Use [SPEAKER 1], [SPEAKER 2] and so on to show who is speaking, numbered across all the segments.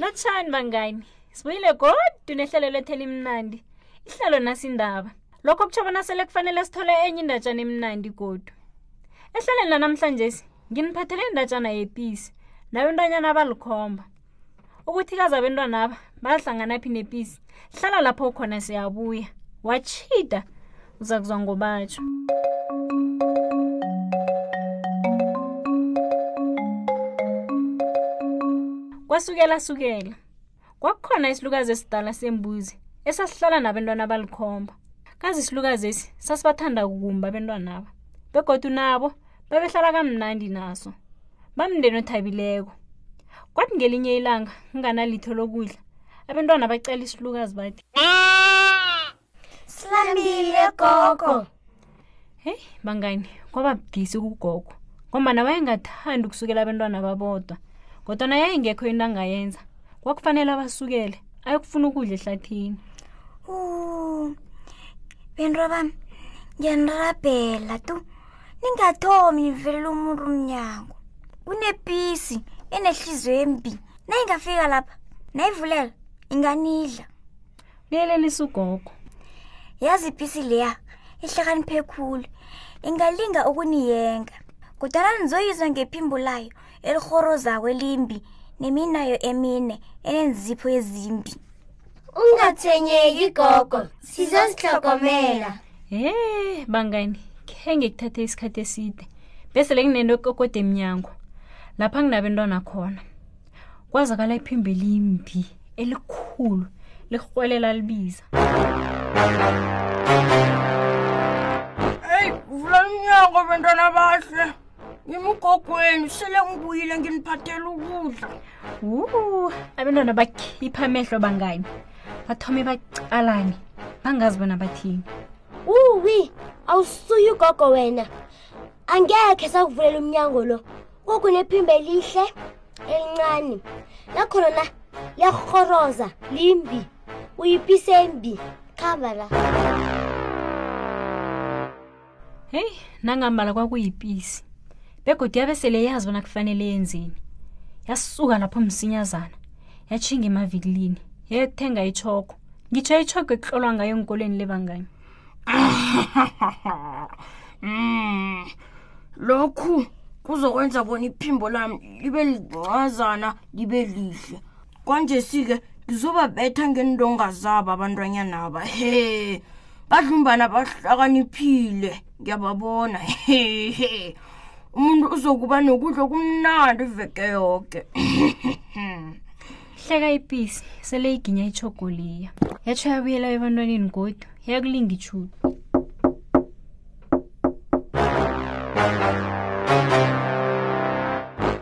[SPEAKER 1] lotshani bangani sibuyile godu nehlelo lethu elimnandi ihlelo nasindaba lokho kutsho bona sele kufanele sithole enye indatshana emnandi godu ehlelweni lanamhlanje nginiphathele indatshana yepisi nayo intwanyana abalikhomba ukuthikaza abentwana aba bahlanganaphi nepisi hlala lapho khona siyabuya watshida uza kuzwa ngobatsho kwasukela sukela kwakukhona isilukazi esidala sembuzi esasihlala nabentwana abalikhomba kazi isilukazi esi sasibathanda kukumba abentwanaba begodu nabo babehlala kamnandi naso bamndeni othabileko kwathi ngelinye ilanga nginganalitho lokudla abantwana bacela isilukazi bathi
[SPEAKER 2] silambile gogo
[SPEAKER 1] heyi bangani kwaba budisi kugogo ngombana wayengathandi ukusukela abantwana babodwa kodwa na yayingekho into angayenza kwakufanele abasukele ayokufuna ukudla ehlathini
[SPEAKER 2] bento bami ngiyanirabhela tu ningathomi nivelela umuntu umnyango kunepisi enehliziyo embi nayingafika lapha nayivulela inganidla
[SPEAKER 1] kuyelelisa ugogo
[SPEAKER 2] yazi ipisi leya ihlakaniphe khulu ingalinga ukuniyenga kodwana nizoyizwa ngephimbo layo elihorozako elimbi neminayo emine enenzipho ezimbi
[SPEAKER 3] ungatshwenyeki gogo sizositlhogomela
[SPEAKER 1] he bangani khenge kuthathe isikhathi eside bese le kunento ekokode emnyango lapha nginabentwana khona kwazakala iphimbo elimbi elikhulu lirhwelela libiza
[SPEAKER 4] eyi vula umnyango bentwana bahle ngimugogweni sele ngibuyile nginiphathela ukudla
[SPEAKER 1] wu abentwana bakhipha amehlo bangani bathome bacalane bangazi bona bathini
[SPEAKER 3] uwi awusuye ugogo wena angekhe sakuvulela umnyango lo kokunephimba elihle elincane lakhona na liyarhoroza limbi uyipisembi khamba la
[SPEAKER 1] heyi nangambala kwakuyipisi begodwa yabe sele yazi bona kufanele yenzeni yasuka lapho msinyazana yatshinga emavikilini yayokuthenga itshoko ngitsho itshoko ekuhlolwa ngayo enkolweni lebangani
[SPEAKER 4] mm. lokhu kuzokwenza bona iphimbo lami libe lincazana libe lihle kwanje sike ngizobabetha ngendonga zabo abantwanyanaba he badlumbana bahlakaniphile ngiyababona hehe umuntu uzokuba nokudla okumnandi iveke yoke
[SPEAKER 1] hleka ipisi sele iginya itshogoliya yatsho yabuyela ebantwaneni godu yakulinga
[SPEAKER 4] itshulu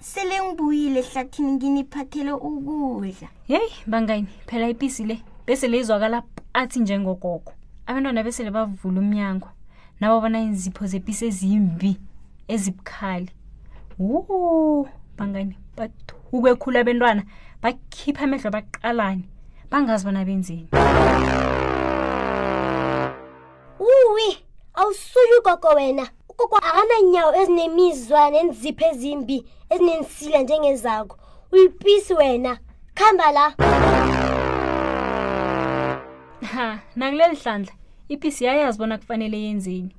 [SPEAKER 4] sele ngibuyile ehlathini nginiphathele ukudla
[SPEAKER 1] yeyi bangani phela ipisi le bese le izwakala athi njengogogo abantwana besele bavula umnyango nabo bona izipho zepisi ezimbi ezibukhali wu bangani bathuke khulu abentwana bakhipha amehlo baqalane bangazi bona benzeni
[SPEAKER 3] uwi awusuye ugogo wena ugogo akananyawo ezinemizwa nenzipho ezimbi ezinensila njengezako uyipisi wena khamba la
[SPEAKER 1] ha nakuleli hlandla ipisi yayazi bona kufanele yenzeni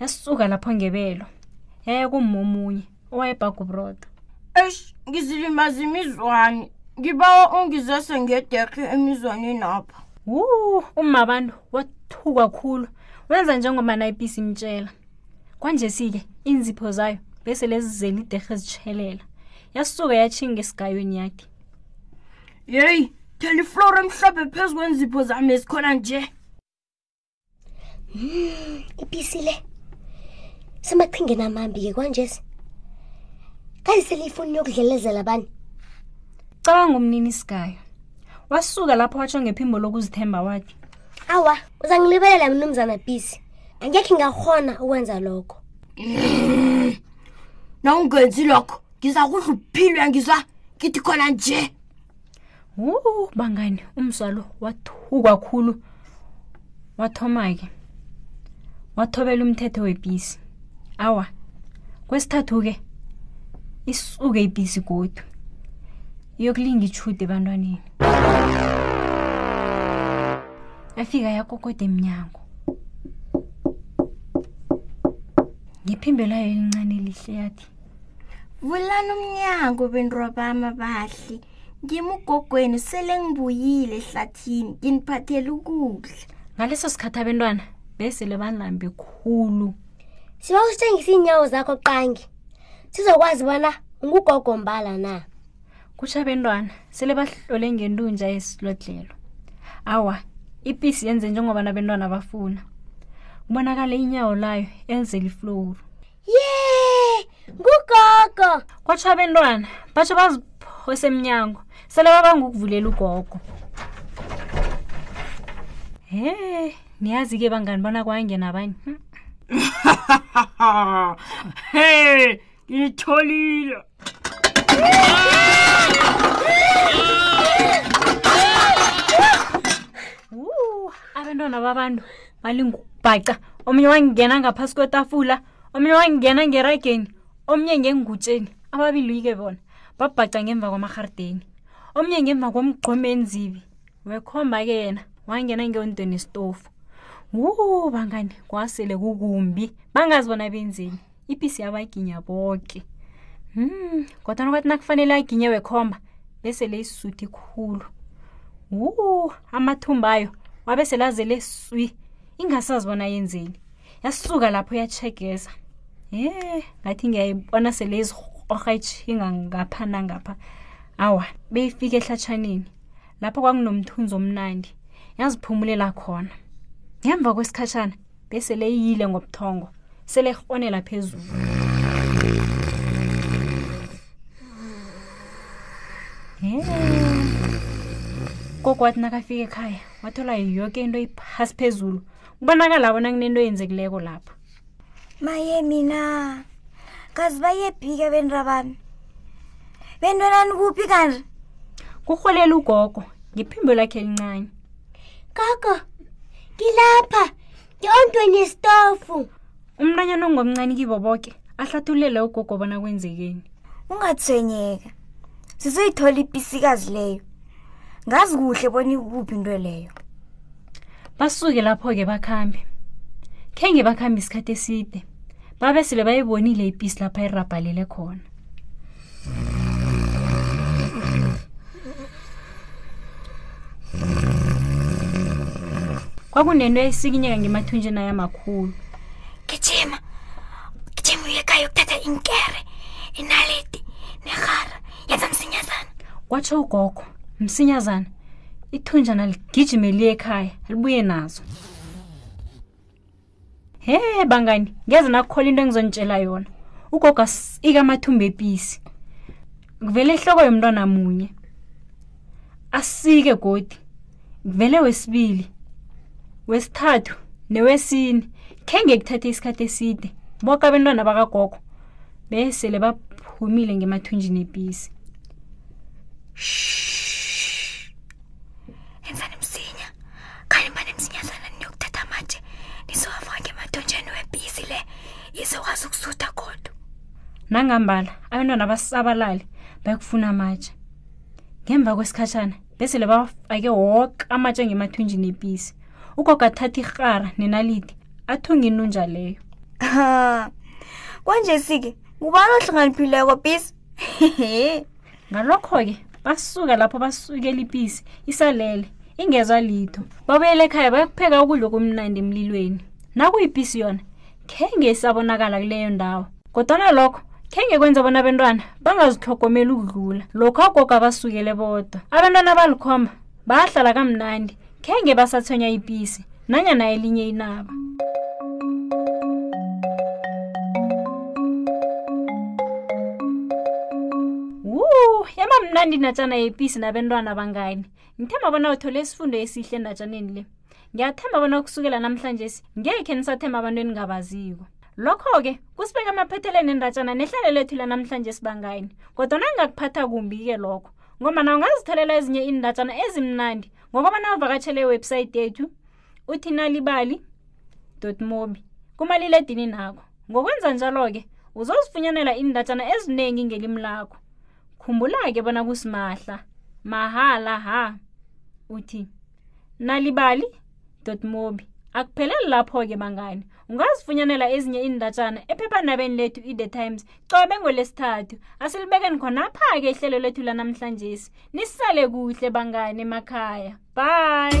[SPEAKER 1] yasuka lapho ngebelo yaya kumma omunye owayebhagu broda
[SPEAKER 4] eish ngizilimaza imizwane ngibawa ungizese ngederhe emizwaneni apha
[SPEAKER 1] wu uma abantu wathukwa khulu wenza njengomana ipisi imtshela kwanje sike iinzipho zayo bese lezizela iderhe zitshelela yasuka yatshinga esigayweni yakhe
[SPEAKER 4] yeyi thela iflora emhlophe phezu kwenzipho zami ezikhona nje
[SPEAKER 3] Mm, ibisi le. Samaqhinge namambi ke kwanjesi. Kazi selifuna yokudlelezela bani?
[SPEAKER 1] Cabanga umnini sigayo. Wasuka lapho watsho ngephimbo lokuzithemba wathi,
[SPEAKER 3] Awa, uzangilibelela mnumzana Bisi. Angekhe ngahona ukwenza lokho.
[SPEAKER 4] Nawungenzi lokho, ngizakudla uphilwe ngizwa ngithi khona nje.
[SPEAKER 1] Wuh bangani umzalo wathukwa khulu. Wathoma ke. Wathobela umthetho webisi. Awa. Kwesithathu ke isuke ibisi godu. Iyokulinga ichude ebantwaneni. Yafika yakokoda emnyango. Ngiphimbelayo elincane elihle yathi.
[SPEAKER 2] vulani umnyango bentwabama bahle ngimugogweni sele ngibuyile ehlathini nginiphathela ukudla
[SPEAKER 1] ngaleso sikhathi abentwana besele balambe khulu
[SPEAKER 3] siba usitshengisa iinyawo zakho qangi sizokwazi bona ngugogo mbala na
[SPEAKER 1] kutsha bentwana sele bahlole ngentunja yesilodlelo awa ipisi yenze njengoba nabentwana bafuna kubonakala inyawo layo elizelifloru
[SPEAKER 3] ye ngugogo
[SPEAKER 1] kwatsho abentwana batsho baziphose emnyango sele babanga ukuvulela ugogo he niyazi ke bangani bona kwangena abanye Hmm.
[SPEAKER 4] hey ngitholile
[SPEAKER 1] abantwana babantu balingubhaca omunye wangingena ngaphasi kwetafula omunye wangingena ngerageni omunye ngengutsheni ababili uyike bona babhaca ngemva kwamarhardeni omunye ngemva kwomgqoma enzibi wekhomba ke yena wangena ngewondweni esitofu wu bangani kwasele kukumbi bangazi bona benzeni ipisi yabayiginya boke hmm kodwana kwathi nakufanele ayiginye wekhomba bese le isisuthi khulu wu amathumba ayo wabe selazele swi ingasazi bona yenzeni yasuka lapho yachegeza ye ngathi ngiyayibona sele izirhorha itshinga ngapha nangapha awa beyifika ehlatshaneni lapho kwakunomthunzi omnandi yaziphumulela khona ngemva kwesikhatshana bese leyile ngobuthongo sele rhonela phezulu koko wathi nakafika ekhaya wathola yoke into iphasi phezulu kubonakala bona kunento eyenzekileko lapho
[SPEAKER 2] maye mina kazi bayephike bentra bami bentwenani kuphi kanti
[SPEAKER 1] kurholela ugogo ngiphimbo lakhe elincane
[SPEAKER 3] Gogo, ngilapha. Ngiondweni yesitofu.
[SPEAKER 1] Umntanyana ongomncane kibo boke ahlathulele ugogo bona kwenzekeni.
[SPEAKER 2] Ungathwenyeka. Sizoyithola ipisikazi leyo. Ngazi kuhle bona ikuphi into leyo.
[SPEAKER 1] Basuke lapho ke bakhambe. Kenge bakhambe isikhathi eside. babe sele bayibonile ipisi lapha irabhalele khona kwakunento eyisikinyeka ngemathunjeni ayo
[SPEAKER 2] amakhulu gijima gijima uyekhaya ukuthatha inkere inaleti nerhara yenza msinyazana
[SPEAKER 1] kwatsho ugogo msinyazana ithunjana ligijime liye ekhaya libuye nazo he bangani ngeze nakukhola into engizonitshela yona ugoga ikamathumba episi kuvele ihloko yomntwana munye asike godi kuvele wesibili wesithathu newesini khenge kuthathe isikhathi eside boke abentwana bakagogo besele baphumile ngemathunjini episi nangambala abantwana basabalale bayokufuna amatshe ngemva kwesikhatshana besele bafake woke amatshe ngemathunji nepisi ugoga athatha irhara nenalidi athunga inunja leyo
[SPEAKER 2] kwanje sike ngubani ohlanganiphileko pisi
[SPEAKER 1] ngalokho-ke basuka lapho basukela ipisi isalele ingezwa litho babuyela ekhaya bayakupheka ukudla okumnandi emlilweni nakuyipisi yona khenge isabonakala kuleyo ndawo kodwana lokho khenge kwenza bona abentwana bangazitlhogomeli ukudlula lokho agogo abasukele bodwa abentwana balikhomba bahlala kamnandi khenge basatshwenya ipisi nanyana elinye inaba Woo, yaba mnandi indatshana yepisi nabentwana bangani ngithemba bona uthole isifundo esihle endatshaneni le ngiyathemba bona kusukela namhlanje si ngekhe nisathemba abantu eningabaziko lokho-ke kusibeka amaphetheleni endatshana nehlelo lethu lanamhlanje sibangani kodwa nangingakuphatha kumbi-ke lokho ngombana ungazitholela ezinye iindatshana ezimnandi ngoba nawuvakatshela iwebhsayithi yethu uthi nalibali mobi kumaliledini nakho ngokwenza njalo-ke uzozifunyanela iindatshana eziningi ngelimi lakho khumbula-ke bona kusimahla mahala ha uthi nalibali mobi akupheleli lapho-ke bangani ungazifunyanela ezinye iindatshana ephephandabeni lethu i-the times cobe ngolesithathu asilibekeni khonapha-ke ihlelo lethu lanamhlanje nisale kuhle bangane emakhaya bye